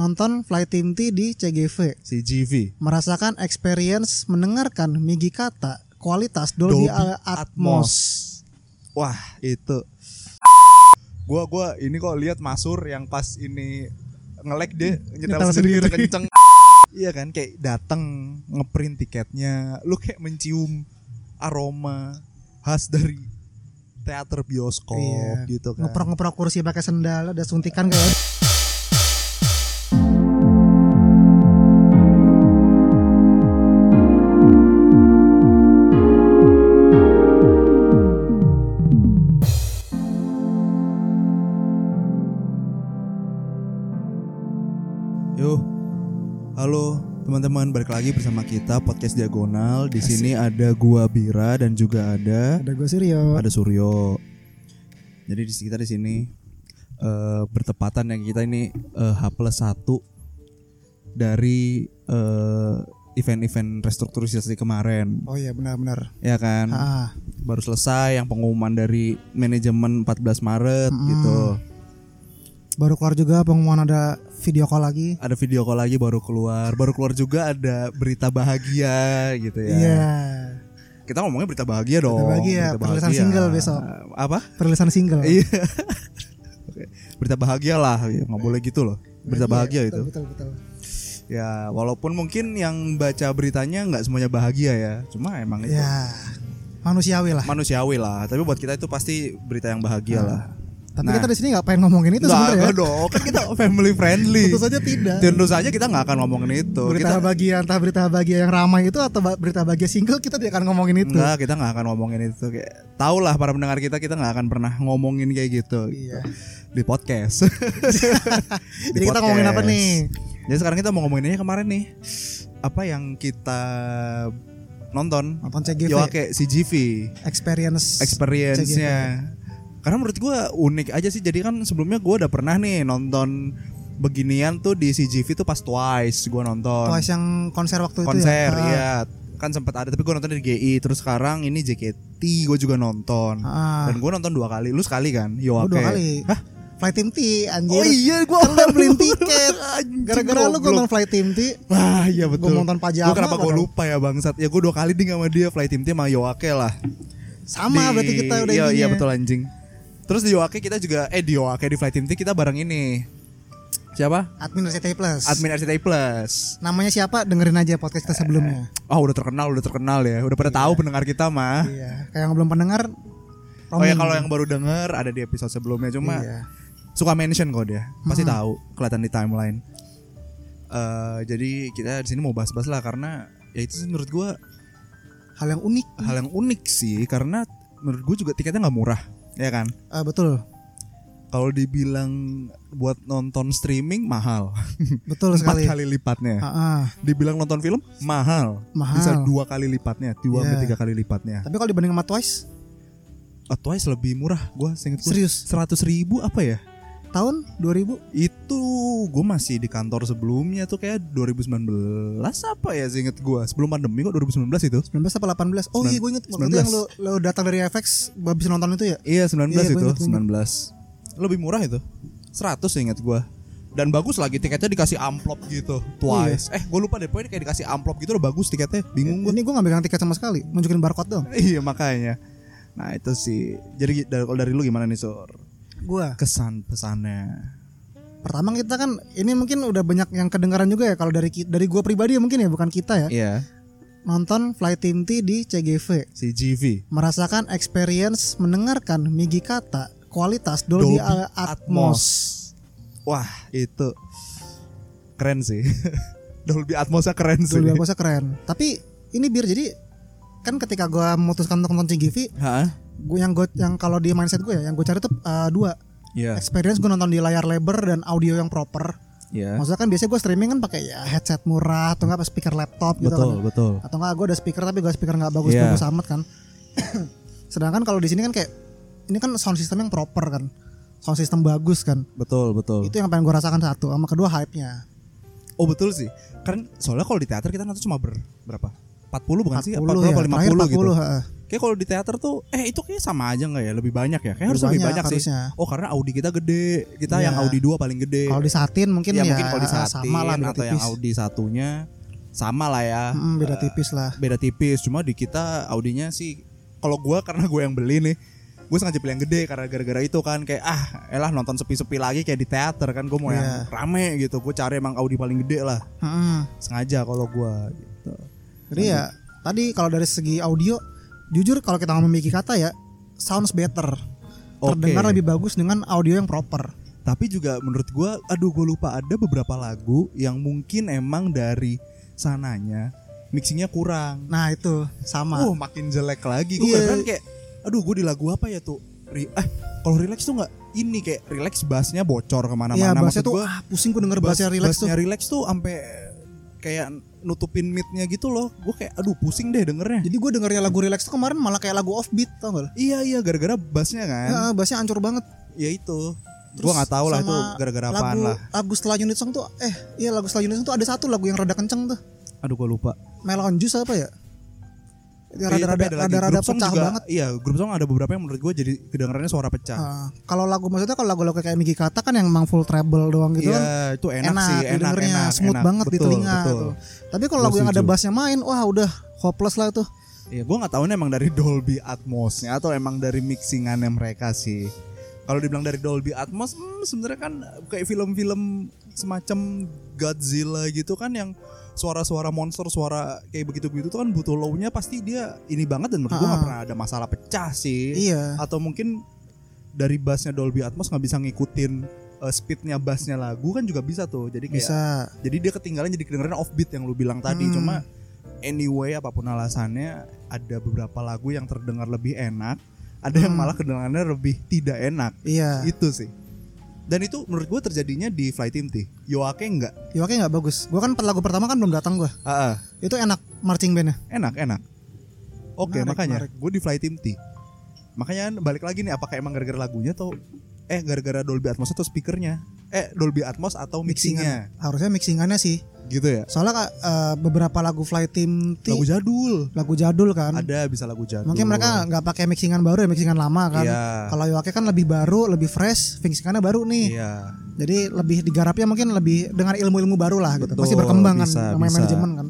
nonton Flight Team T di CGV, CGV. merasakan experience mendengarkan Migi Kata kualitas Dolby, Dolby Atmos. Wah, itu. Gua gua ini kok lihat Masur yang pas ini ngelek deh nyetel Nyetel sendiri, sendiri. kenceng. iya kan kayak datang ngeprint tiketnya, lu kayak mencium aroma khas dari teater bioskop Iya. gitu kan. Ngeprok-ngeprok kursi pakai sendal, ada suntikan kayak teman-teman, balik lagi bersama kita podcast diagonal. Di sini ada gua Bira dan juga ada ada gue Suryo. ada Suryo. Jadi di kita di sini eh, bertepatan yang kita ini eh, H plus satu dari eh, event-event restrukturisasi kemarin, Oh iya benar-benar. ya kan? Ah, Baru selesai yang pengumuman dari manajemen 14 Maret Mm-mm. gitu. baru keluar juga pengumuman ada video call lagi. Ada video call lagi baru keluar, baru keluar juga ada berita bahagia gitu ya. Iya. Kita ngomongnya berita bahagia dong. bahagia, perilisan single besok. Apa? Perilisan single. Iya. Oke. Berita bahagia lah, ya, nggak boleh gitu loh. Berita bahagia betul, itu. Betul betul. Ya, walaupun mungkin yang baca beritanya nggak semuanya bahagia ya. Cuma emang itu Ya. Manusiawi lah. manusiawi lah. Tapi buat kita itu pasti berita yang bahagia lah. Tapi Nah. kita di sini nggak pengen ngomongin itu sebenarnya. nggak dong, kan kita family friendly. Tentu saja tidak. Tentu saja kita nggak akan ngomongin itu. Berita kita bahagia entah berita bahagia yang ramai itu atau berita bahagia single kita tidak akan ngomongin itu. Enggak, kita nggak akan ngomongin itu. Kayak tahu lah para pendengar kita kita nggak akan pernah ngomongin kayak gitu Iya. di podcast. Di Jadi kita ngomongin apa podcast. nih? Jadi sekarang kita mau ngomonginnya kemarin nih. Apa yang kita nonton? Nonton CGV. Yoake CGV Experience. experience-nya. Karena menurut gua unik aja sih. Jadi kan sebelumnya gua udah pernah nih nonton beginian tuh di CGV tuh pas Twice gua nonton. Twice yang konser waktu konser itu ya. iya kan sempat ada tapi gue nonton di GI terus sekarang ini JKT gue juga nonton Ah. dan gue nonton dua kali lu sekali kan Gua Yoake dua kali. Hah? Flight Team T anjir. oh iya gue Kan udah beli tiket. Gara-gara lu gue nonton Flight Team T. wah iya betul Gua nonton Pajama Gua kenapa gue padahal. lupa ya bangsat ya gue dua kali ding sama dia flight team sama Yoake lah Sama Di- berarti kita udah iya, iya betul anjing terus di Yoake kita juga eh di Yoake di flight team T kita bareng ini siapa Admin RCTI Plus. admin RCTI Plus Namanya siapa? Dengerin aja podcast kita sebelumnya. oh udah terkenal udah terkenal ya udah pada tahu pendengar kita mah Iya. Kayak yang belum pendengar. Oh ya kalau yang baru denger ada di episode sebelumnya cuma Iya. suka mention kok dia pasti Hmm. tahu kelihatan di timeline Eh jadi kita di sini mau bahas-bahas lah karena ya itu sih menurut gua hal yang unik. hal yang unik sih karena menurut gua juga tiketnya nggak murah ya kan Ah, betul. kalau dibilang buat nonton streaming mahal Betul empat sekali. kali lipatnya Ah, ah. dibilang nonton film mahal Mahal. bisa dua kali lipatnya dua Iya. tiga kali lipatnya Tapi kalau dibanding sama Twice, oh, Twice lebih murah gua seinget gua serius. seratus ribu apa ya Tahun 2000 itu gue masih di kantor sebelumnya tuh kayak 2019 apa ya seinget gue sebelum pandemi kok 2019 itu. 19 apa 18? Oh iya gue inget. Waktu itu 19. yang lu, lu datang dari FX habis nonton itu ya. iya 19 Iya, itu inget, gua 19 lebih murah itu. 100 inget gue dan bagus lagi tiketnya dikasih amplop gitu twice. Eh gue lupa deh pokoknya kayak dikasih amplop gitu udah bagus tiketnya bingung gue Ini gue gak megang tiket sama sekali, nunjukin barcode dong. iya makanya. Nah itu sih. Jadi dari kalau dari lu gimana nih sur Gua kesan pesannya pertama kita kan ini mungkin udah banyak yang kedengaran juga ya kalau dari dari gua pribadi ya mungkin ya bukan kita ya. iya Nonton Flight Team T di CGV, CGV merasakan experience mendengarkan Migi Kata kualitas Dolby, Dolby Atmos. Wah itu keren sih. Dolby Atmosnya keren sih. Dolby Atmosnya keren. Tapi ini biar jadi kan ketika gua memutuskan untuk nonton CGV, Hah? Gue yang gue yang kalau di mindset gue ya, yang gue cari tuh uh, dua Iya. experience gue nonton di layar lebar dan audio yang proper. Iya. Maksudnya kan biasanya gue streaming kan pakai ya headset murah atau enggak speaker laptop gitu Betul kan. betul. Atau enggak gue ada speaker tapi gue speaker nggak bagus Iya. bagus amat kan. Sedangkan kalau di sini kan kayak ini kan sound system yang proper kan. Sound system bagus kan. Betul betul. Itu yang pengen gue rasakan satu sama kedua hype-nya. Oh betul sih. Kan soalnya kalau di teater kita nonton cuma ber berapa? 40 bukan sih? 40 40 ya, apa terakhir 50 gitu. 40, heeh. Kayak kalau di teater tuh eh itu kayak sama aja nggak ya? Lebih banyak ya? Kayak harus Lebih lebih banyak, banyak sih. harusnya. Oh, karena Audi kita gede. Kita Iya. yang Audi 2 paling gede. Kalau di satin mungkin ya, ya, mungkin kalau di satin sama lah beda atau yang tipis. Audi satunya sama lah ya. Mm, beda Eh, tipis lah. beda tipis. Cuma di kita Audinya sih kalau gua karena gue yang beli nih gue sengaja pilih yang gede karena gara-gara itu kan kayak ah elah nonton sepi-sepi lagi kayak di teater kan gue mau Iya. yang rame gitu gue cari emang Audi paling gede lah Mm-mm. sengaja kalau gua Jadi ya tadi kalau dari segi audio jujur kalau kita Miki kata ya sounds better. Oke. Terdengar lebih bagus dengan audio yang proper. tapi juga menurut gua aduh gue lupa ada beberapa lagu yang mungkin emang dari sananya mixingnya kurang Nah, itu sama. uh makin jelek lagi gue Iya. kan kayak aduh gue di lagu apa ya tuh Ri- eh kalau relax tuh nggak ini kayak relax bassnya bocor Iya, ke mana-mana bassnya Maksud tuh gua, ah, pusing gue denger bass- bassnya relax tuh. bassnya relax tuh sampai kayak nutupin midnya gitu loh gue kayak aduh pusing deh dengernya Jadi gue dengernya lagu relax tuh kemarin malah kayak lagu offbeat tau gak? iya iya gara-gara bassnya kan Ya, bassnya hancur banget. ya itu Terus gue nggak tahu lah itu gara-gara apaan lagu, lah Lagu setelah unit song tuh eh iya lagu setelah unit song tuh ada satu lagu yang rada kenceng tuh. aduh gue lupa Melon Juice apa ya? Rada-rada rada-rada pecah juga, banget. Iya, grup song ada beberapa yang menurut gue jadi kedengarannya suara pecah. Ah, kalau lagu maksudnya kalau lagu-lagu kayak Miki kata kan yang emang full treble doang gitu kan. Iya, itu enak, enak, sih, enak, enak, smooth enak. banget di Betul, telinga betul. tuh. Tapi kalau lagu yang ada bassnya main, wah udah hopeless lah tuh. Iya, gue nggak tahu ini emang dari Dolby Atmosnya atau emang dari mixingannya mereka sih. Kalau dibilang dari Dolby Atmos, hmm, sebenarnya kan kayak film-film semacam Godzilla gitu kan yang suara-suara monster, suara kayak begitu-begitu tuh kan butuh low-nya pasti dia ini banget dan menurut gue Ah. pernah ada masalah pecah sih. Iya. Atau mungkin dari bassnya Dolby Atmos nggak bisa ngikutin uh, speednya bassnya lagu kan juga bisa tuh. Jadi kayak Bisa. jadi dia ketinggalan jadi kedengeran offbeat yang lu bilang tadi Hmm. cuma anyway apa pun alasannya ada beberapa lagu yang terdengar lebih enak ada yang Hmm. malah kedengarannya lebih tidak enak Iya. itu sih dan itu menurut gue terjadinya di Fly Team T. Yoake enggak Ya oke nggak bagus. Gua kan lagu pertama kan belum datang gua. ah, ah, Itu enak marching bandnya. enak enak. Oke Menarik, makanya gue di Fly Team T. Makanya balik lagi nih apakah emang gara-gara lagunya atau eh gara-gara Dolby Atmos atau speakernya eh Dolby Atmos atau mixingnya Harusnya mixingannya sih. gitu ya Soalnya Kak, eh, beberapa lagu Fly Team T lagu jadul lagu jadul kan. ada bisa lagu jadul Mungkin mereka nggak pakai mixingan baru ya, mixingan lama kan. Iya. Kalau Yoake kan lebih baru, lebih fresh, mixingannya baru nih. Iya. Jadi lebih digarapnya mungkin lebih dengan ilmu-ilmu baru lah gitu. Betul, Pasti berkembang kan bisa, namanya bisa. manajemen kan.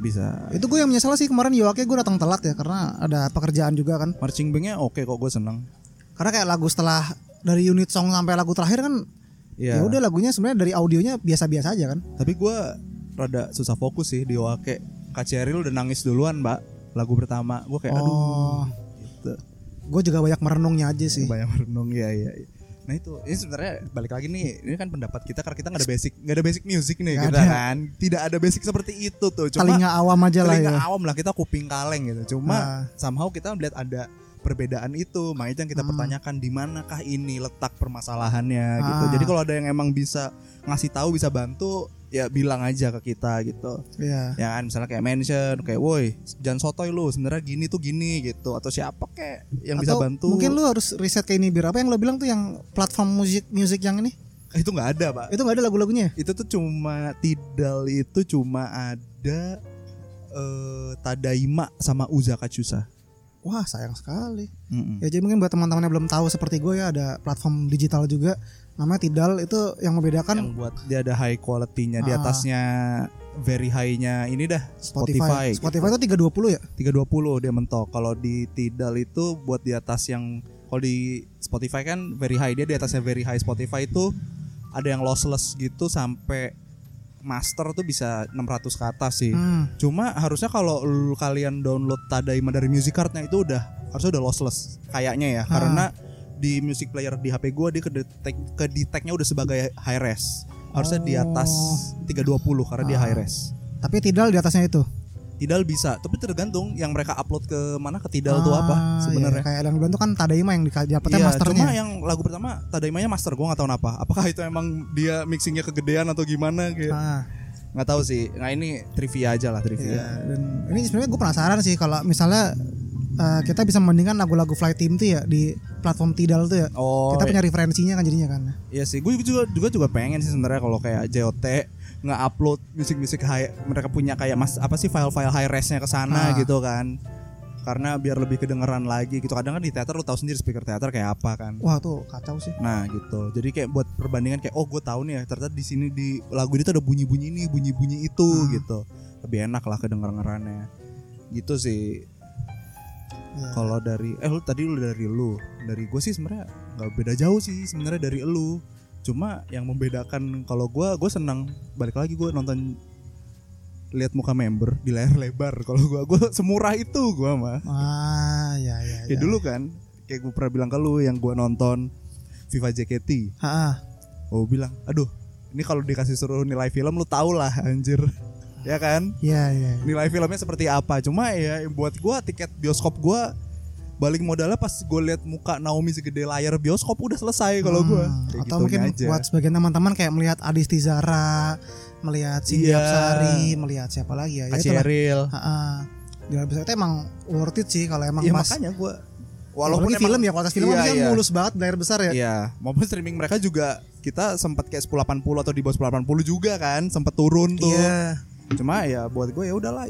Bisa. Itu gue yang menyesal sih kemarin Yoake gue datang telat ya karena ada pekerjaan juga kan. Marching bandnya oke kok gue seneng. Karena kayak lagu setelah dari unit song sampai lagu terakhir kan. Ya udah lagunya sebenarnya dari audionya biasa-biasa aja kan. Tapi gue rada susah fokus sih di Wake. Kak Cheryl udah nangis duluan mbak. Lagu pertama gue kayak aduh. Oh, Gitu. gue juga banyak merenungnya aja sih. Banyak merenung ya ya. Nah itu ini sebenarnya balik lagi nih ini kan pendapat kita karena kita nggak ada basic nggak ada basic music nih kita ada. kan tidak ada basic seperti itu tuh cuma Telinga awam aja lah telinga ya. awam lah kita kuping kaleng gitu cuma Nah. somehow kita melihat ada perbedaan itu. Makanya yang kita Hmm. pertanyakan di manakah ini letak permasalahannya gitu. Ah. jadi kalau ada yang emang bisa ngasih tahu bisa bantu ya bilang aja ke kita gitu. Iya. ya kan misalnya kayak mention kayak woi jangan sotoy lu sebenarnya gini tuh gini gitu. Atau siapa kayak yang bisa Atau bantu? Mungkin lu harus riset ke ini biar apa yang lo bilang tuh yang platform musik musik yang ini? Itu nggak ada pak. Itu nggak ada lagu-lagunya. itu tuh cuma tidal itu cuma ada eh Tadaima sama Uzaka Chusa Wah sayang sekali. Mm-mm. Ya jadi mungkin buat teman-teman yang belum tahu seperti gue ya ada platform digital juga namanya Tidal itu yang membedakan yang buat dia ada high quality-nya di Ah. atasnya very high-nya ini dah Spotify. Spotify, Spotify itu 320 ya? 320 dia mentok. Kalau di Tidal itu buat di atas yang kalau di Spotify kan very high dia di atasnya very high Spotify itu ada yang lossless gitu sampai master tuh bisa 600 ke atas sih. Hmm. Cuma harusnya kalau kalian download Tadaima dari music cardnya itu udah harusnya udah lossless kayaknya ya Ah. karena di music player di HP gua dia ke detect ke detectnya udah sebagai high res. Harusnya di atas 320 karena dia Ah. high res. Tapi Tidal di atasnya itu. Tidal bisa, tapi tergantung yang mereka upload ke mana ke Tidal tuh apa Ah, sebenarnya. iya. Kayak yang bilang tuh kan Tadaima yang dapetnya Iya, masternya. cuma yang lagu pertama Tadaimanya master, gua nggak tahu kenapa. Apakah itu emang dia mixingnya kegedean atau gimana? Kayak Ah, nggak tahu sih. Nah ini trivia aja lah iya. trivia. Dan ini sebenarnya gue penasaran sih kalau misalnya eh, kita bisa membandingkan lagu-lagu Fly Team tuh ya di platform Tidal tuh ya. Oh, kita punya referensinya kan jadinya kan. Iya sih, gue juga juga juga pengen sih sebenarnya kalau kayak JOT nge-upload musik-musik high mereka punya kayak mas apa sih file-file high res-nya ke sana Ah. gitu kan. Karena biar lebih kedengeran lagi gitu. Kadang kan di teater lu tahu sendiri speaker teater kayak apa kan. Wah tuh kacau sih. Nah gitu. Jadi kayak buat perbandingan kayak oh gue tahu nih ya ternyata di sini di lagu ini tuh ada bunyi-bunyi ini, bunyi-bunyi itu Hmm. gitu. Lebih enak lah kedengerannya. Gitu sih. Ya. Kalau dari eh lu tadi lu dari lu, dari gue sih sebenarnya nggak beda jauh sih sebenarnya dari lu. Cuma yang membedakan kalau gue gue senang balik lagi gue nonton lihat muka member di layar lebar. Kalau gue gue semurah itu gue mah. Ah ya ya. Kayak ya. dulu kan, kayak gue pernah bilang ke lu yang gue nonton Viva JKT. Ah. Oh bilang, aduh ini kalau dikasih suruh nilai film lu tau lah anjir. Ya kan? Iya iya. Nilai filmnya seperti apa? Cuma ya buat gua tiket bioskop gua balik modalnya pas gue lihat muka Naomi segede layar bioskop udah selesai kalau. Hmm, Kayak atau gitu mungkin aja. buat sebagian teman-teman kayak melihat Adisti Zara, melihat Cindy Iya. Apsari, melihat siapa lagi ya? Ya. Di layar besar itu emang worth it sih kalau emang Iya pas makanya gua walaupun emang- film ya kualitas film Iya, kan iya. mulus banget layar besar ya. Iya, maupun streaming mereka juga kita sempat kayak 1080 atau di bawah 1080 juga kan, sempat turun tuh. Iya. Cuma ya buat gue ya udahlah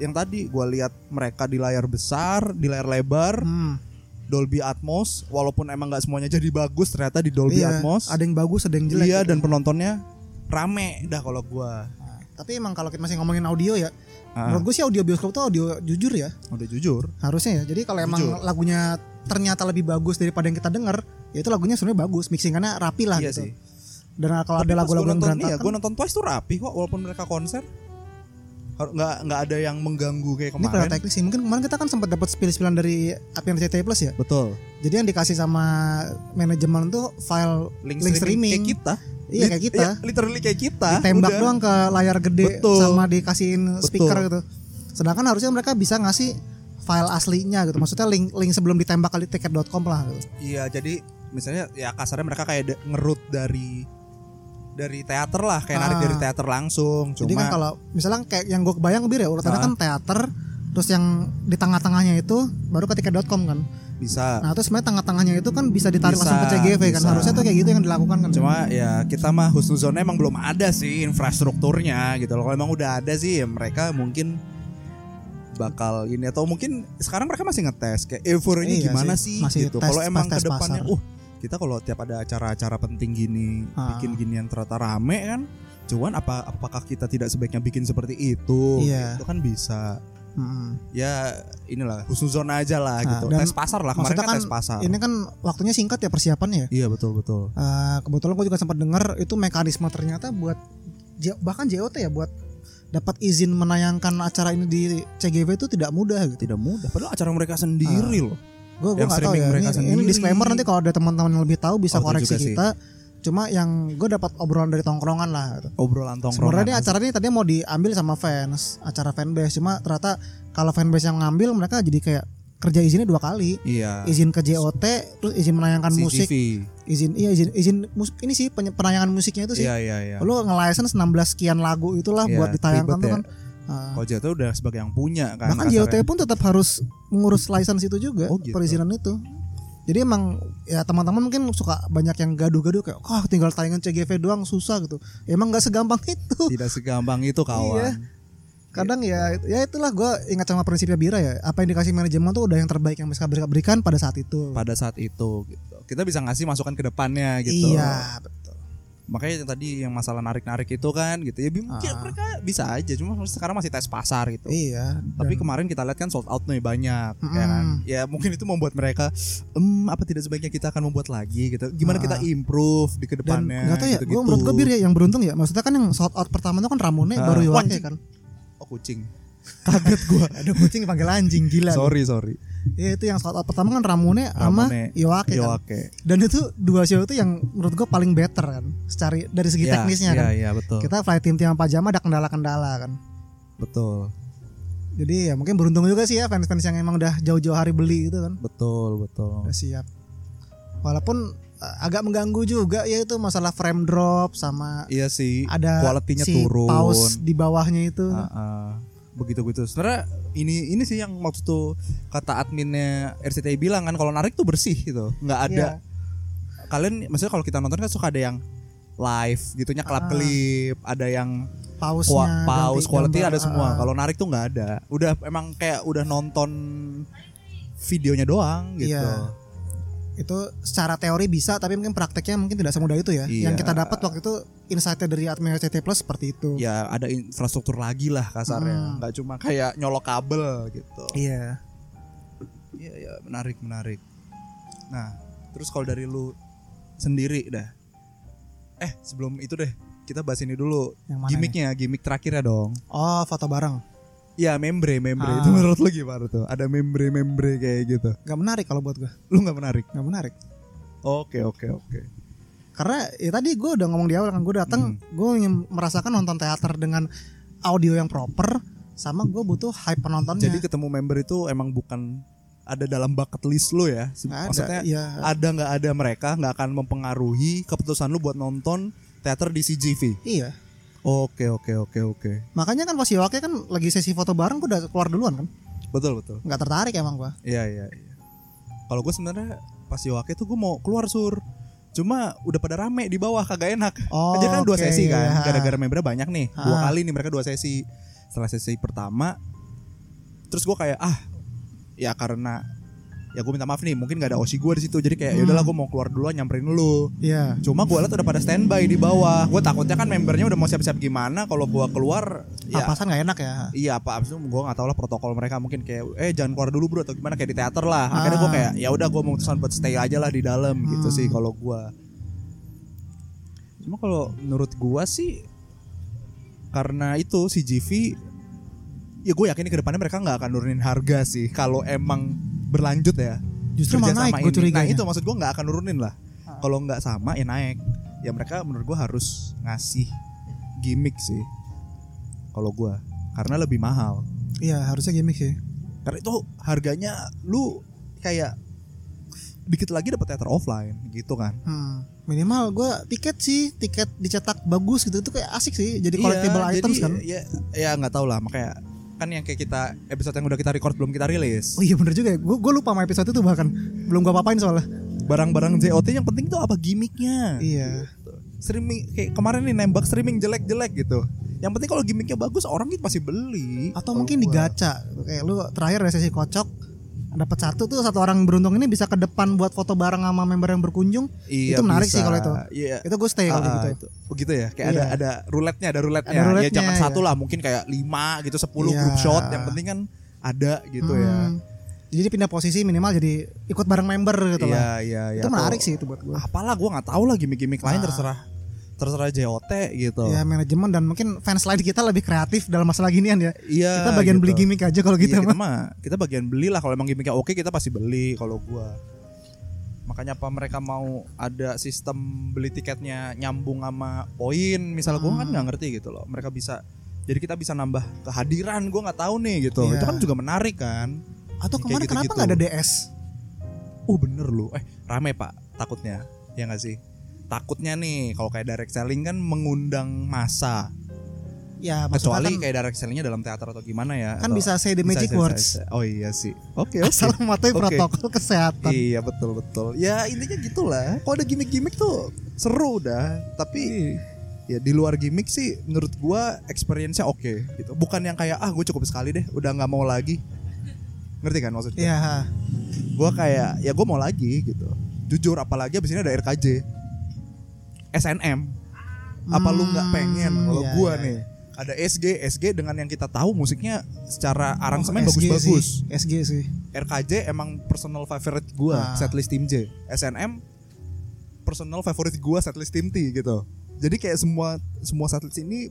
yang tadi gua lihat mereka di layar besar, di layar lebar, Hmm, Dolby Atmos, walaupun emang nggak semuanya jadi bagus ternyata di Dolby iya. Atmos. Ada yang bagus, ada yang jelek. Iya gitu. dan penontonnya rame dah kalau gua. Nah, tapi emang kalau kita masih ngomongin audio ya, Ah, menurut gue sih audio bioskop tuh audio jujur ya, udah jujur. harusnya ya. Jadi kalau emang Jujur. lagunya ternyata lebih bagus daripada yang kita denger, ya itu lagunya sebenarnya bagus, mixingannya rapi lah iya gitu. sih. Dan kalau Tapi ada lagu-lagu yang nonton, berantakan, iya, gua nonton Twice tuh rapi kok walaupun mereka konser. Nggak nggak ada yang mengganggu kayak Ini karena kemarin. teknis sih. Mungkin kemarin kita kan sempat dapat spill-spillan dari APN RCTI Plus ya. Betul. Jadi yang dikasih sama manajemen tuh file Link, link, streaming, streaming. kayak kita. Iya kayak kita. Iya, literally kayak kita. Tembak Udah. doang ke layar gede Betul. sama dikasihin speaker Betul. gitu. Sedangkan harusnya mereka bisa ngasih file aslinya gitu. Maksudnya link link sebelum ditembak kali tiket.com lah gitu. Iya, jadi misalnya ya kasarnya mereka kayak ngerut dari dari teater lah, kayak narik Ah. dari teater langsung. Cuma Jadi kan kalau misalnya kayak yang gue kebayang bir ya urutannya Ah. kan teater terus yang di tengah-tengahnya itu baru ke tiket.com kan. bisa. Nah, terus sebenarnya tengah-tengahnya itu kan bisa ditarik Bisa, langsung ke CGV kan. bisa. Harusnya tuh kayak gitu yang dilakukan kan. Cuma ya kita mah husnuzonnya emang belum ada sih infrastrukturnya gitu loh. Kalau emang udah ada sih ya mereka mungkin bakal ini atau mungkin sekarang mereka masih ngetes kayak euforianya Iya gimana sih, sih, masih gitu. Kalau emang ke depannya, uh kita kalau tiap ada acara-acara penting gini Ah. bikin ginian ternyata rame kan, cuman apa apakah kita tidak sebaiknya bikin seperti itu? Iya. Itu kan bisa. Mm-mm. Ya inilah husnuzon aja lah Nah, gitu. dan Tes pasar lah kemarin kan, kan tes pasar. Ini kan waktunya singkat ya persiapannya ya. Iya betul betul. Eh, kebetulan gue juga sempat dengar itu mekanisme ternyata buat bahkan JOT ya buat dapat izin menayangkan acara ini di CGV itu tidak mudah gitu. Tidak mudah. Padahal acara mereka sendiri loh. Gue gue Yang nggak tahu streaming ya. mereka Ini, ini sendiri. disclaimer nanti kalau ada teman-teman yang lebih tahu bisa Oh, itu koreksi juga sih. kita. Cuma yang gue dapat obrolan dari tongkrongan lah. Gitu. Obrolan tongkrongan. Sebenarnya ini acara ini tadinya mau diambil sama fans, acara fanbase. Cuma ternyata kalau fanbase yang ngambil mereka jadi kayak kerja izinnya dua kali. Iya. Izin ke JOT, terus izin menayangkan CGV. musik, izin iya izin izin mus- ini sih penayangan musiknya itu sih. Iya iya iya. Lu nge-license 16 sekian lagu itulah Iya, buat ditayangkan tuh ya. Nah, Kalau JOT udah sebagai yang punya kan. bahkan. JOT pun tetap harus mengurus license itu juga, Oh, gitu. perizinan itu. Jadi emang ya teman-teman mungkin suka banyak yang gaduh-gaduh kayak, "Wah, tinggal tayangan CGV doang susah gitu." Ya, emang nggak segampang itu. Tidak segampang itu kawan. Iya. Kadang ya ya itulah gue ingat sama prinsipnya Bira ya. Apa yang dikasih manajemen tuh udah yang terbaik yang bisa mereka berikan pada saat itu. Pada saat itu gitu. Kita bisa ngasih masukan ke depannya gitu. Iya. Makanya yang tadi yang masalah narik-narik itu kan gitu. Ya mungkin Ah. mereka bisa aja cuma sekarang masih tes pasar gitu. Iya. Tapi dan- kemarin kita lihat kan sold out nih banyak ya Mm-mm. kan. Ya mungkin itu membuat mereka em apa tidak sebaiknya kita akan membuat lagi gitu. Gimana Ah. kita improve di dan ke depannya nggak tahu ya, gitu-gitu. gue menurut gue bir ya yang beruntung ya. Maksudnya kan yang sold out pertama itu kan Ramune Ah, baru anjing. kan. Oh kucing. Kaget gua. Ada kucing panggil anjing gila. sorry sorry. Ya itu yang sold out pertama kan Ramune sama Yoake kan. Yoake. Dan itu dua show itu yang menurut gue paling better kan. Secara dari segi Iya, teknisnya iya, kan. Iya betul. Kita flight team tim pajama ada kendala-kendala kan. Betul. Jadi ya mungkin beruntung juga sih ya fans-fans yang emang udah jauh-jauh hari beli gitu kan. Betul betul. Udah siap. Walaupun uh, agak mengganggu juga ya itu masalah frame drop sama Iya sih. ada Quality-nya si turun. pause di bawahnya itu. Ah, ah. Begitu begitu. Sebenarnya ini ini sih yang waktu itu kata adminnya RCTI bilang kan kalau narik tuh bersih gitu. nggak ada Iya. kalian maksudnya kalau kita nonton kan suka ada yang live gitunya klip klip ada yang Pausnya, ganti quality gambar, ada semua ah. kalau narik tuh nggak ada udah emang kayak udah nonton videonya doang gitu Iya. Itu secara teori bisa tapi mungkin prakteknya mungkin tidak semudah itu ya. Iya. Yang kita dapat waktu itu insight dari admin RCT Plus seperti itu. ya ada infrastruktur lagi lah kasarnya Hmm. nggak cuma kayak nyolok kabel gitu Iya. Iya ya menarik menarik. Nah terus kalau dari lu sendiri dah. Eh sebelum itu deh kita bahas ini dulu Yang mana? nih? gimmicknya gimmick terakhirnya dong. Oh, foto bareng. Ya membre membre Ah. itu menurut lu gimana tuh? Ada membre membre kayak gitu. Gak menarik kalau buat gue. Lu nggak menarik? Gak menarik. Oke oke oke. Karena ya tadi gue udah ngomong di awal kan gue datang, Hmm. gue ingin merasakan nonton teater dengan audio yang proper, sama gue butuh hype penontonnya. Jadi ketemu member itu emang bukan ada dalam bucket list lu ya? Nggak ada. Maksudnya ya, ada nggak ada mereka nggak akan mempengaruhi keputusan lu buat nonton teater di CGV. iya. Oke oke oke oke. Makanya kan pas Yoake kan lagi sesi foto bareng gue udah keluar duluan kan. Betul betul. Nggak tertarik emang gue. Iya iya iya. Kalau gue sebenarnya pas Yoake tuh gue mau keluar sur. Cuma udah pada rame di bawah kagak enak. Oh, Aja kan dua oke, sesi kan. iya. Gara-gara membernya banyak nih. Dua Ah. kali nih mereka dua sesi. Setelah sesi pertama terus gue kayak ah ya karena ya gue minta maaf nih mungkin gak ada osi gue di situ jadi kayak ya udahlah gue mau keluar dulu nyamperin lu Iya. cuma gue liat udah pada standby di bawah gue takutnya kan membernya udah mau siap-siap gimana kalau gue keluar ya Papasan nggak enak ya. Iya apa abis itu gue nggak tahu lah protokol mereka mungkin kayak eh jangan keluar dulu bro atau gimana kayak di teater lah akhirnya gue Ah. kayak ya udah gue memutuskan buat stay aja lah di dalam gitu Hmm. sih kalau gue cuma kalau menurut gue sih karena itu si GV ya gue yakin ke depannya mereka nggak akan nurunin harga sih kalau emang berlanjut ya. Justru malah naik gue curiga. nah itu maksud gue nggak akan nurunin lah. Ah. kalau nggak sama ya naik. Ya mereka menurut gue harus ngasih gimmick sih. Kalau gue karena lebih mahal. Iya harusnya gimmick sih. karena itu harganya lu kayak dikit lagi dapat teater offline gitu kan. Hmm, minimal gue tiket sih tiket dicetak bagus gitu itu kayak asik sih. Jadi Iya, collectible jadi items kan. ya ya nggak tahu lah makanya kan yang kayak kita episode yang udah kita record belum kita rilis Oh iya bener juga ya. Gue gue lupa sama episode itu bahkan belum gue papain soalnya. barang-barang JOT yang penting tuh apa gimmicknya Iya. streaming kayak kemarin nih nembak streaming jelek-jelek gitu yang penting kalau gimmicknya bagus orang itu pasti beli Atau mungkin gua. digacha. Kayak lu terakhir ada sesi kocok dapat satu tuh satu orang beruntung ini bisa ke depan buat foto bareng sama member yang berkunjung. Iya, Itu menarik bisa. sih kalau itu. Iya. Itu gue stay kalau Ah, gitu. itu. Oh gitu ya. Kayak Iya. ada ada roulette-nya, ada roulette-nya. Ada roulette-nya, ya jangan iya. satu lah, mungkin kayak lima gitu, sepuluh Iya. group shot. Yang penting kan ada gitu ya. Hmm. Jadi pindah posisi minimal jadi ikut bareng member gitu Iya, lah. iya, iya. Itu menarik Atau sih itu buat gue. Apalah gua nggak tahu lah gimmick-gimmick lain Ah. terserah terserah JOT gitu. Ya manajemen dan mungkin fans lain kita lebih kreatif dalam masalah ginian ya. Iya. kita bagian gitu. beli gimmick aja kalau Iya, kita kita mah. kita bagian beli lah kalau emang gimmicknya oke kita pasti beli kalau gua. Makanya apa mereka mau ada sistem beli tiketnya nyambung sama poin misalnya gua kan Hmm. nggak ngerti gitu loh. Mereka bisa jadi kita bisa nambah kehadiran gua nggak tahu nih gitu. Iya. Itu kan juga menarik kan. Atau kemarin kenapa gitu-gitu. nggak ada DS? Oh bener lu. Eh rame pak takutnya ya nggak sih. Takutnya nih kalau kayak direct selling kan mengundang masa. Ya Kecuali kan, kayak direct sellingnya dalam teater atau gimana ya. kan atau- bisa say the bisa, magic bisa, words. bisa. Oh iya sih. Oke oke. Asal mematuhi Oke. protokol kesehatan. Iya betul betul. Ya intinya gitulah. Kalau ada gimmick-gimmick tuh seru dah. Tapi ya di luar gimmick sih menurut gua experience-nya oke gitu. Bukan yang kayak ah gue cukup sekali deh, udah nggak mau lagi. Ngerti kan maksudnya? Iya. Gua kayak ya gue mau lagi gitu. Jujur apalagi abis ini ada RKJ. SNM. Apa lu nggak Hmm, pengen kalau iya, gua iya, nih ada SG, SG dengan yang kita tahu musiknya secara aransemen Oh, SG bagus-bagus. sih, SG sih. RKJ emang personal favorite gua Ah. setlist tim J SNM personal favorite gua setlist tim T gitu jadi kayak semua semua setlist ini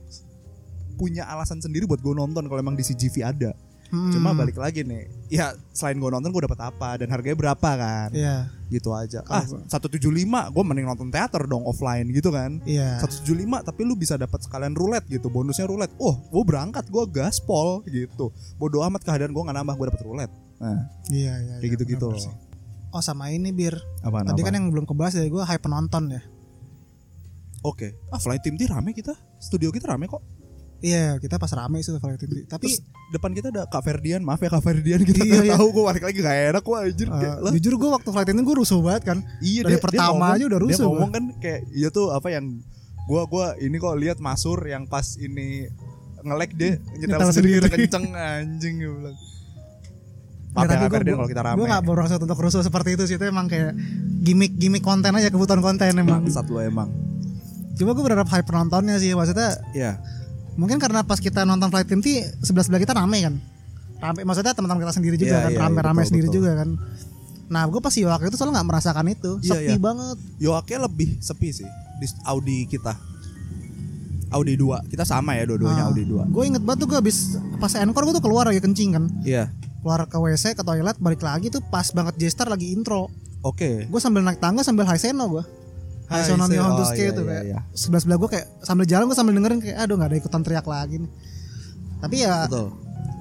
punya alasan sendiri buat gue nonton kalau emang di CGV ada Hmm, cuma balik lagi nih ya selain gue nonton gue dapat apa dan harganya berapa kan Iya. gitu aja Kalau ah gua- 175 gue mending nonton teater dong offline gitu kan Iya. 175 tapi lu bisa dapat sekalian roulette gitu bonusnya roulette oh gue berangkat gue gaspol gitu bodoh amat kehadiran gue nggak nambah gue dapat roulette nah Iya, iya. kayak iya, gitu-gitu. Oh sama ini bir. Apaan, Tadi kan apaan? yang belum kebahas ya gue hype penonton ya. Oke. Ah Flight Team T rame kita. Studio kita rame kok. Iya kita pas rame itu Violet Inti. Tapi Terus depan kita ada Kak Ferdian. Maaf ya Kak Ferdian kita Iya, iya. tahu gue balik lagi gak enak gue anjir. Kayak, lah, jujur gue waktu flight ini gue rusuh banget kan. iya dari pertama aja udah Dia rusuh ngomong kan kayak iya tuh apa yang Gua gua ini kok lihat Masur yang pas ini ngelek deh nyetel Nyetel sendiri, sendiri. kenceng anjing gue bilang. Ya, Maaf ya, tapi Ferdian, kalau kita rame. gue gak bermaksud untuk rusuh seperti itu sih itu emang kayak gimmick gimmick konten aja kebutuhan konten emang lu emang. cuma gue berharap hype penontonnya sih maksudnya Iya. Mungkin karena pas kita nonton Flight Team T sebelah sebelah kita rame kan rame maksudnya teman-teman kita sendiri juga Iya, kan iya, rame iya, rame betul, sendiri betul. juga kan nah gue pas Yoake itu soalnya nggak merasakan itu Iya, sepi iya. banget Yoake lebih sepi sih di Audi kita. Audi 2. Kita sama ya dua-duanya Audi 2. gue inget banget tuh gue abis pas encore gue tuh keluar lagi kencing kan Iya. keluar ke WC ke toilet balik lagi tuh pas banget J-Star lagi intro Oke. gue sambil naik tangga sambil high seno gue Hai, Nihon oh, Tuske iya, tuh iya, kayak iya. sebelah sebelah gue kayak sambil jalan gue sambil dengerin kayak aduh nggak ada ikutan teriak lagi nih tapi ya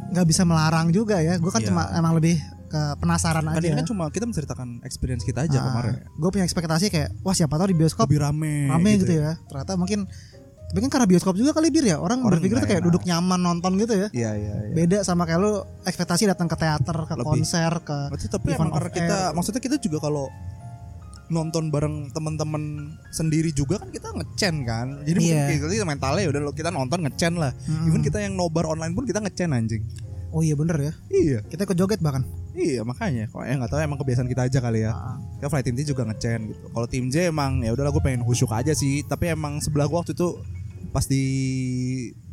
nggak bisa melarang juga ya gue kan Iya. cuma emang lebih ke penasaran Kan aja ini kan cuma kita menceritakan experience kita aja kemarin. gue punya ekspektasi kayak wah siapa tahu di bioskop Lebih rame. rame gitu, ya ternyata mungkin tapi kan karena bioskop juga kali bir ya orang, Orang berpikir tuh kayak enak. duduk nyaman nonton gitu ya Iya iya iya. beda sama kayak lu ekspektasi datang ke teater ke Lebih. konser ke Berarti tapi emang karena kita maksudnya kita juga kalau nonton bareng teman-teman sendiri juga kan kita ngecen kan. Jadi Iya. mungkin kita mentalnya ya udah lo kita nonton ngecen lah. Mm-mm. Even kita yang nobar online pun kita ngecen anjing. oh iya bener ya Iya. kita ikut joget bahkan Iya makanya. Kok ya nggak tahu emang kebiasaan kita aja kali ya. Ah. Ya flight team T juga ngecen gitu. Kalau tim J emang ya udahlah gue pengen khusyuk aja sih. Tapi emang sebelah gua waktu itu pas di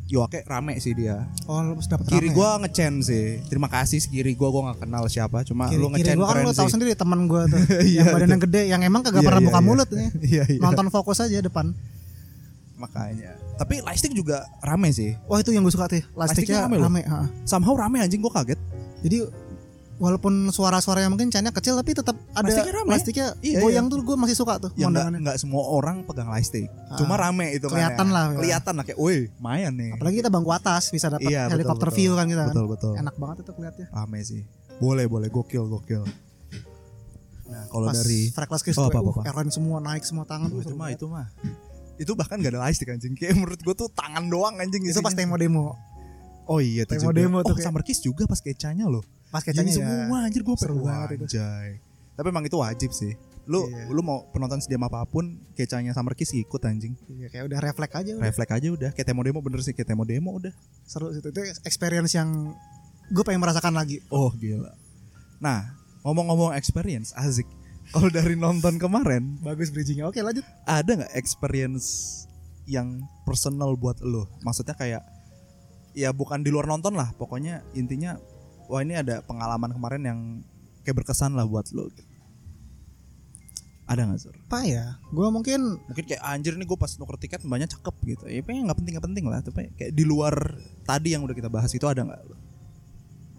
Yoake rame sih dia. oh lu pas dapet Kiri rame ya? gua ngecen sih. Terima kasih kiri gua gua nggak kenal siapa. Cuma kiri, lu kiri ngecen gua kan keren lu tahu sendiri teman gua tuh Iya, yang badan yang gede yang emang kagak Iya, pernah iya, buka iya. mulut nih Iya iya. nonton fokus aja depan Makanya. Tapi lightstick juga rame sih. wah itu yang gue suka tuh Lightsticknya rame rame. Somehow rame anjing gua kaget. jadi walaupun suara-suara yang mungkin channelnya kecil tapi tetap ada Lastiknya rame. lastiknya Iya, goyang tuh gue masih suka tuh Ya enggak, enggak semua orang pegang lightstick. Ah. Cuma rame itu Kelihatan lah, ya. Kelihatan lah kayak, "Woi, lumayan nih." apalagi kita bangku atas bisa dapat Iya, betul, helikopter betul. view kan kita kan Betul, betul. enak banget itu kelihatnya Rame sih. Boleh, boleh. Gokil, gokil. Nah, kalau dari Freckles Kiss Oh, tuh, apa, uh, apa, apa. semua naik semua tangan Oh, itu mah itu mah. Itu bahkan gak ada lightstick anjing. Kayak menurut gua tuh tangan doang anjing itu pas demo demo Oh iya Demo- demo tuh oh, Summer Kiss juga pas kecanya loh. Pas Gini kecanya ya semua anjir gue Seru banget itu. anjay. Tapi emang itu wajib sih. Lu Iya. lu mau penonton sediam apa pun kecanya Summer Kiss ikut anjing. Iya, kayak udah refleks aja udah. Refleks aja udah. Kayak demo demo bener sih kayak demo demo udah. seru sih itu itu experience yang gue pengen merasakan lagi Oh gila. Nah ngomong-ngomong experience asik. Kalau dari nonton kemarin bagus bridgingnya oke lanjut ada nggak experience yang personal buat lo? Maksudnya kayak ya bukan di luar nonton lah. Pokoknya intinya wah ini ada pengalaman kemarin yang kayak berkesan lah buat lo. Ada nggak sur? apa ya gue mungkin mungkin kayak anjir nih gue pas nuker tiket banyak cakep gitu. Ya pengen nggak penting nggak penting lah. Tapi kayak di luar tadi yang udah kita bahas itu ada nggak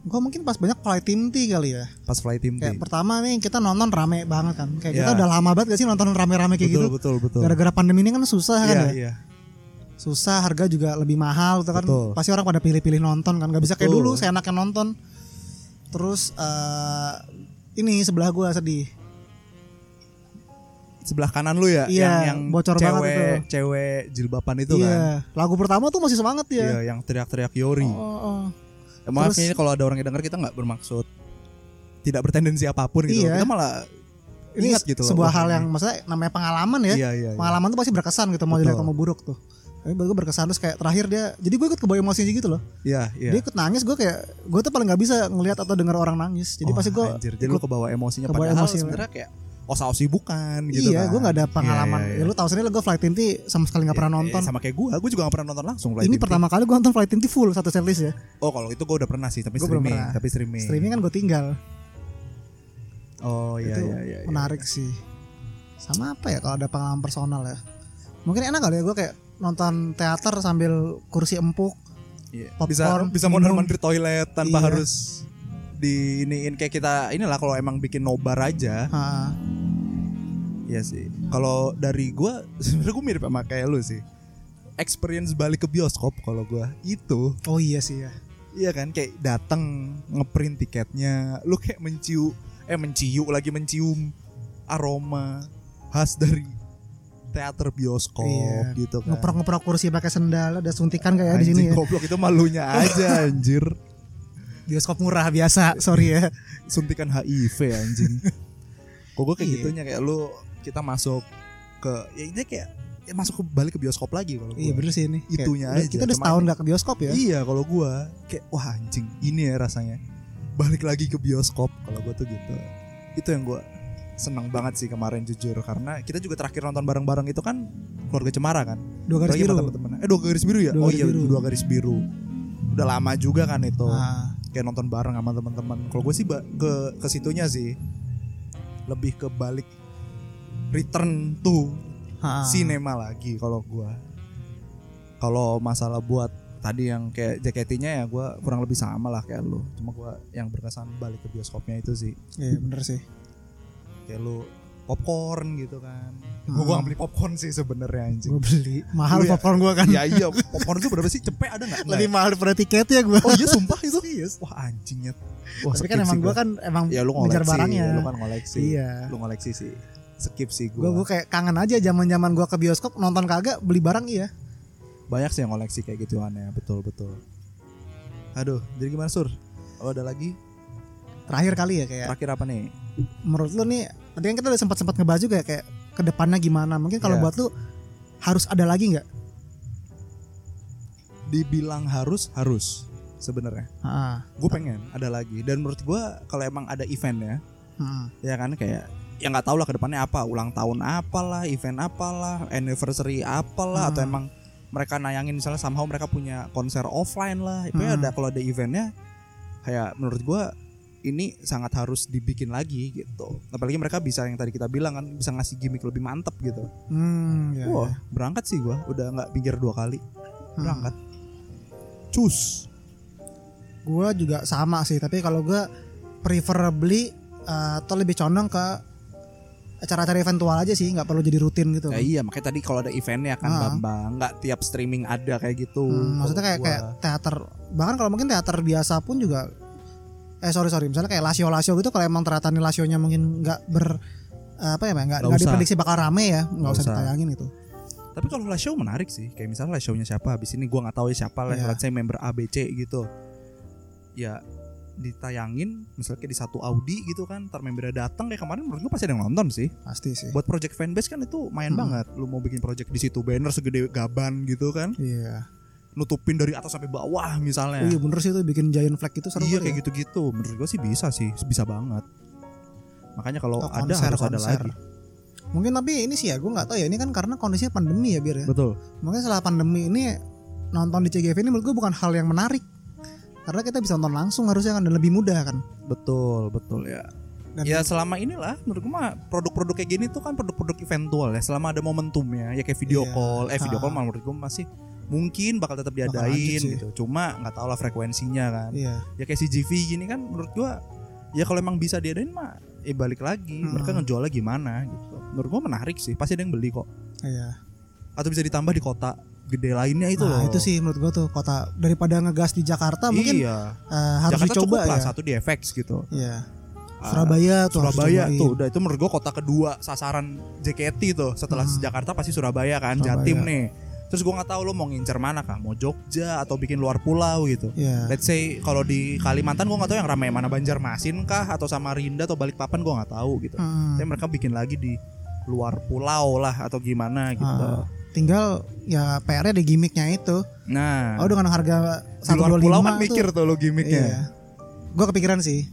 gue mungkin pas banyak flight team T kali ya. Pas flight team kayak T? pertama nih kita nonton rame banget kan. Kayak kita Iya. udah lama banget gak sih nonton rame-rame kayak betul gitu? betul betul. Gara-gara pandemi ini kan susah kan iya ya? iya. Susah harga juga lebih mahal tuh kan. Betul. pasti orang pada pilih-pilih nonton kan. Gak bisa kayak Betul. dulu saya enaknya nonton terus eh ini sebelah gua sedih sebelah kanan lu ya Iya, yang yang bocor cewek banget itu. cewek jilbaban itu iya kan lagu pertama tuh masih semangat ya iya yang teriak-teriak Yori oh, oh. Ya, maaf Terus- ini kalau ada orang yang denger kita nggak bermaksud tidak bertendensi apa pun gitu Iya. kita malah ini ingat gitu sebuah hal ini. yang maksudnya namanya pengalaman ya iya iya, iya. pengalaman tuh pasti berkesan gitu mau jelek atau mau buruk tuh tapi gue berkesan terus kayak terakhir dia jadi gue ikut kebawa emosi gitu loh iya iya dia ikut nangis gue kayak gue tuh paling nggak bisa ngelihat atau dengar orang nangis jadi Oh, pasti gue anjir, jadi lu kebawa emosinya kebawa padahal emosi. sebenarnya kayak osa-osi bukan gitu iya kan. gue nggak ada pengalaman Iya, iya, ya lu tahu sendiri gue flight T sama sekali pernah Iya, nonton iya, sama kayak gue, gue juga gak pernah nonton langsung Flight ini T. pertama kali gue nonton flight T full satu setlist ya Oh kalau itu gue udah pernah sih, tapi Gua streaming, pernah. tapi streaming. streaming kan gue tinggal Oh iya itu iya iya. iya. menarik sih sama apa ya kalau ada pengalaman personal ya mungkin enak kali ya gue kayak nonton teater sambil kursi empuk Iya. popcorn, Bisa bisa mondar mandir toilet tanpa Iya. harus di iniin kayak kita inilah kalau emang bikin nobar aja. Ah, Iya sih. Kalau dari gue sebenarnya gue mirip sama kayak lu sih. Experience balik ke bioskop kalau gue itu oh iya sih ya Iya kan kayak datang ngeprint tiketnya, lu kayak mencium eh mencium lagi mencium aroma khas dari teater bioskop Iya. gitu kan. ngeprok-ngeprok kursi pakai sendal ada suntikan kayak di sini ya goblok itu malunya aja anjir. bioskop murah biasa sorry ya Suntikan HIV anjing. Kok gue kayak Iya. gitunya kayak lu kita masuk ke ya ini kayak ya masuk ke balik ke bioskop lagi kalau Iya bener sih ini. Kayak Itunya udah- aja, Kita udah setahun gak ke bioskop ya. Iya kalau gua kayak wah anjing ini ya rasanya balik lagi ke bioskop kalau gua tuh gitu. Itu yang gua seneng banget sih kemarin jujur karena kita juga terakhir nonton bareng-bareng itu kan keluarga Cemara kan. Dua garis Apalagi sama biru. temen-temen. Eh dua garis biru ya? Dua oh iya biru. dua garis biru. Udah lama juga kan itu. Nah, Kayak nonton bareng sama teman-teman. Kalau gue sih ke ke situnya sih lebih ke balik return to ha. sinema lagi kalau gua. Kalau masalah buat tadi yang kayak JKT-nya ya gua kurang lebih sama lah kayak lu. Cuma gua yang berkesan balik ke bioskopnya itu sih. Iya bener sih. Kayak lu popcorn gitu kan. Hmm. Gua gak beli popcorn sih sebenarnya anjing. Gue beli mahal Iya. popcorn gue kan. ya iya, popcorn itu berapa sih? Cepet ada nggak? Lebih mahal daripada tiketnya gue. Oh iya sumpah itu. Wah anjingnya. Wah, Tapi kan emang gue kan emang ya lu ngejar barangnya. lu kan ngoleksi. Iya. Lu ngoleksi sih. Skip sih Gue gua. gue kayak kangen aja zaman zaman gue ke bioskop nonton kagak beli barang iya. Banyak sih yang ngoleksi kayak gitu ya, betul betul. Aduh, jadi gimana sur? Oh ada lagi? Terakhir kali ya kayak Terakhir apa nih? Menurut lu nih tadi kan kita udah sempat sempat ngebahas juga ya kayak ke depannya gimana. Mungkin kalau Iya. buat lu harus ada lagi nggak? Dibilang harus harus sebenarnya. Gue pengen ada lagi. Dan menurut gua kalau emang ada event ya, hmm. ya kan kayak ya nggak tahu lah ke depannya apa, ulang tahun apalah, event apalah, anniversary apalah, Hmm. atau emang mereka nayangin misalnya somehow mereka punya konser offline lah. Hmm. ada kalau ada eventnya, kayak menurut gua ini sangat harus dibikin lagi gitu. Apalagi mereka bisa yang tadi kita bilang kan bisa ngasih gimmick lebih mantep gitu. Hmm, ya, Wah, ya. berangkat sih gua, udah nggak pikir dua kali. Hmm. Berangkat. Cus. Gue juga sama sih, tapi kalau gue preferably eh, atau lebih condong ke acara-acara eventual aja sih, nggak perlu jadi rutin gitu. Ya iya, makanya tadi kalau ada eventnya kan Ah. Bambang, nggak tiap streaming ada kayak gitu. Hmm, maksudnya kayak Kalau kayak gua. teater bahkan kalau mungkin teater biasa pun juga eh sorry sorry misalnya kayak lasio lasio gitu kalau emang ternyata nih lasionya mungkin nggak ber eh, apa ya nggak Nggak diprediksi bakal rame ya nggak usah usah. ditayangin itu Tapi kalau live show menarik sih. Kayak misalnya live show-nya siapa habis ini gua nggak tahu ya siapa lah, Iya. let's say member ABC gitu. Ya ditayangin misalnya kayak di satu Audi gitu kan, ntar membernya datang kayak kemarin menurut gua pasti ada yang nonton sih. pasti sih Buat project fanbase kan itu main Hmm. banget. Lu mau bikin project di situ banner segede gaban gitu kan, iya nutupin dari atas sampai bawah misalnya. oh, iya bener sih itu bikin giant flag itu seru Iya kayak ya. gitu-gitu. Menurut gua sih bisa sih, bisa banget. Makanya kalau ada konser, harus ada konser. lagi. mungkin tapi ini sih ya gue nggak tahu ya ini kan karena kondisinya pandemi ya biar ya Betul. mungkin setelah pandemi ini nonton di CGV ini menurut gue bukan hal yang menarik karena kita bisa nonton langsung harusnya kan dan lebih mudah kan Betul, betul ya. Dan- ya selama inilah menurut gue mah produk-produk kayak gini tuh kan produk-produk eventual ya selama ada momentumnya ya kayak video Iya. call eh video Ha. call malah menurut gue masih mungkin bakal tetap diadain gitu. Cuma nggak tahu lah frekuensinya kan. Iya. Ya kayak si GV gini kan menurut gue ya kalau emang bisa diadain mah eh balik lagi. Hmm. mereka ngejualnya gimana gitu. Menurut gue menarik sih pasti ada yang beli kok. Iya. Atau bisa ditambah di kota gede lainnya itu nah loh. itu sih menurut gue tuh kota daripada ngegas di Jakarta mungkin iya. eh, harus Jakarta dicoba cukup lah ya. satu di FX gitu. Iya. Ah, Surabaya tuh Surabaya tuh udah itu menurut gua kota kedua sasaran JKT tuh. Setelah Hmm. Jakarta pasti Surabaya kan Surabaya. Jatim nih terus gua nggak tahu lo mau ngincer mana kah mau Jogja atau bikin luar pulau gitu Iya. let's say kalau di Kalimantan gua nggak tahu yang ramai mana Banjarmasin kah atau Samarinda atau Balikpapan gua nggak tahu gitu Hmm. tapi mereka bikin lagi di luar pulau lah atau gimana gitu Ah, tinggal ya PR-nya di gimmicknya itu. nah Oh dengan harga di luar 125 pulau kan mikir tuh lo gimmicknya Iya. Gue kepikiran sih.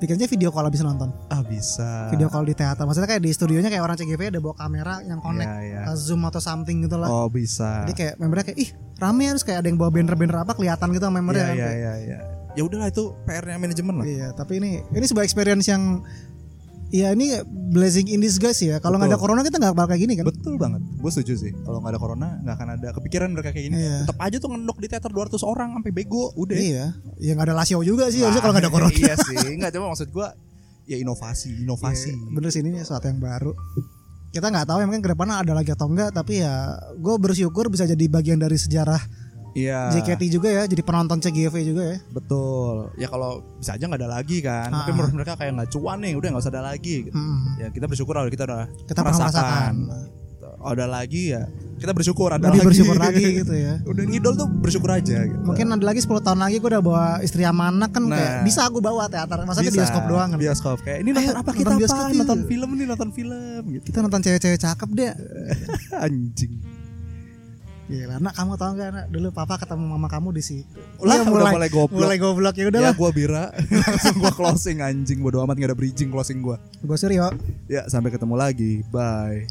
Pikirnya video call bisa nonton. ah bisa Video call di teater. Maksudnya kayak di studionya kayak orang CGV ada bawa kamera yang connect Iya, iya. ke Zoom atau something gitu lah. oh bisa Jadi kayak membernya kayak ih rame harus kayak ada yang bawa banner-banner apa kelihatan gitu sama membernya. Iya kan. iya Kayak, iya iya. Ya udahlah itu PR-nya manajemen lah. Iya, tapi ini ini sebuah experience yang ya ini blessing in disguise ya. Kalau nggak ada corona kita nggak bakal kayak gini kan. Betul banget. Gue setuju sih. Kalau nggak ada corona nggak akan ada kepikiran mereka kayak gini. Iya. Tetap aja tuh ngendok di teater 200 orang sampai bego. Udah. Iya, ya nggak ada lasio juga sih harusnya kalau nggak ada corona. iya sih. Enggak cuma maksud gue ya inovasi, inovasi. Iya, bener sih ini sesuatu yang baru. Kita nggak tahu ya mungkin ke depannya ada lagi atau enggak, tapi ya gue bersyukur bisa jadi bagian dari sejarah Iya. JKT juga ya, jadi penonton CGV juga ya. Betul. Ya kalau bisa aja nggak ada lagi kan. Tapi Ah. menurut mereka kayak nggak cuan nih. Udah nggak usah ada lagi. Gitu. Hmm, Ya kita bersyukur kalau kita udah kita pernah merasakan. Gitu. ada lagi ya kita bersyukur ada lebih lagi. bersyukur lagi gitu ya Udah ngidol tuh bersyukur aja gitu. mungkin ada lagi 10 tahun lagi gue udah bawa istri sama anak kan kayak Nah. bisa aku bawa teater masa Bisa, bioskop doang kan Bioskop kayak ini nonton Ayo, apa nonton kita bioskop apa? Nonton film nih, nonton film gitu. kita nonton cewek-cewek cakep deh Anjing. Gila, nak kamu tahu gak nak dulu papa ketemu mama kamu di situ. Lah, Iya, udah mulai goblok. Mulai goblok ya Ya udahlah. gua bira Langsung gua closing anjing Bodo amat gak ada bridging closing gua Gue Suryo. Ya sampai ketemu lagi Bye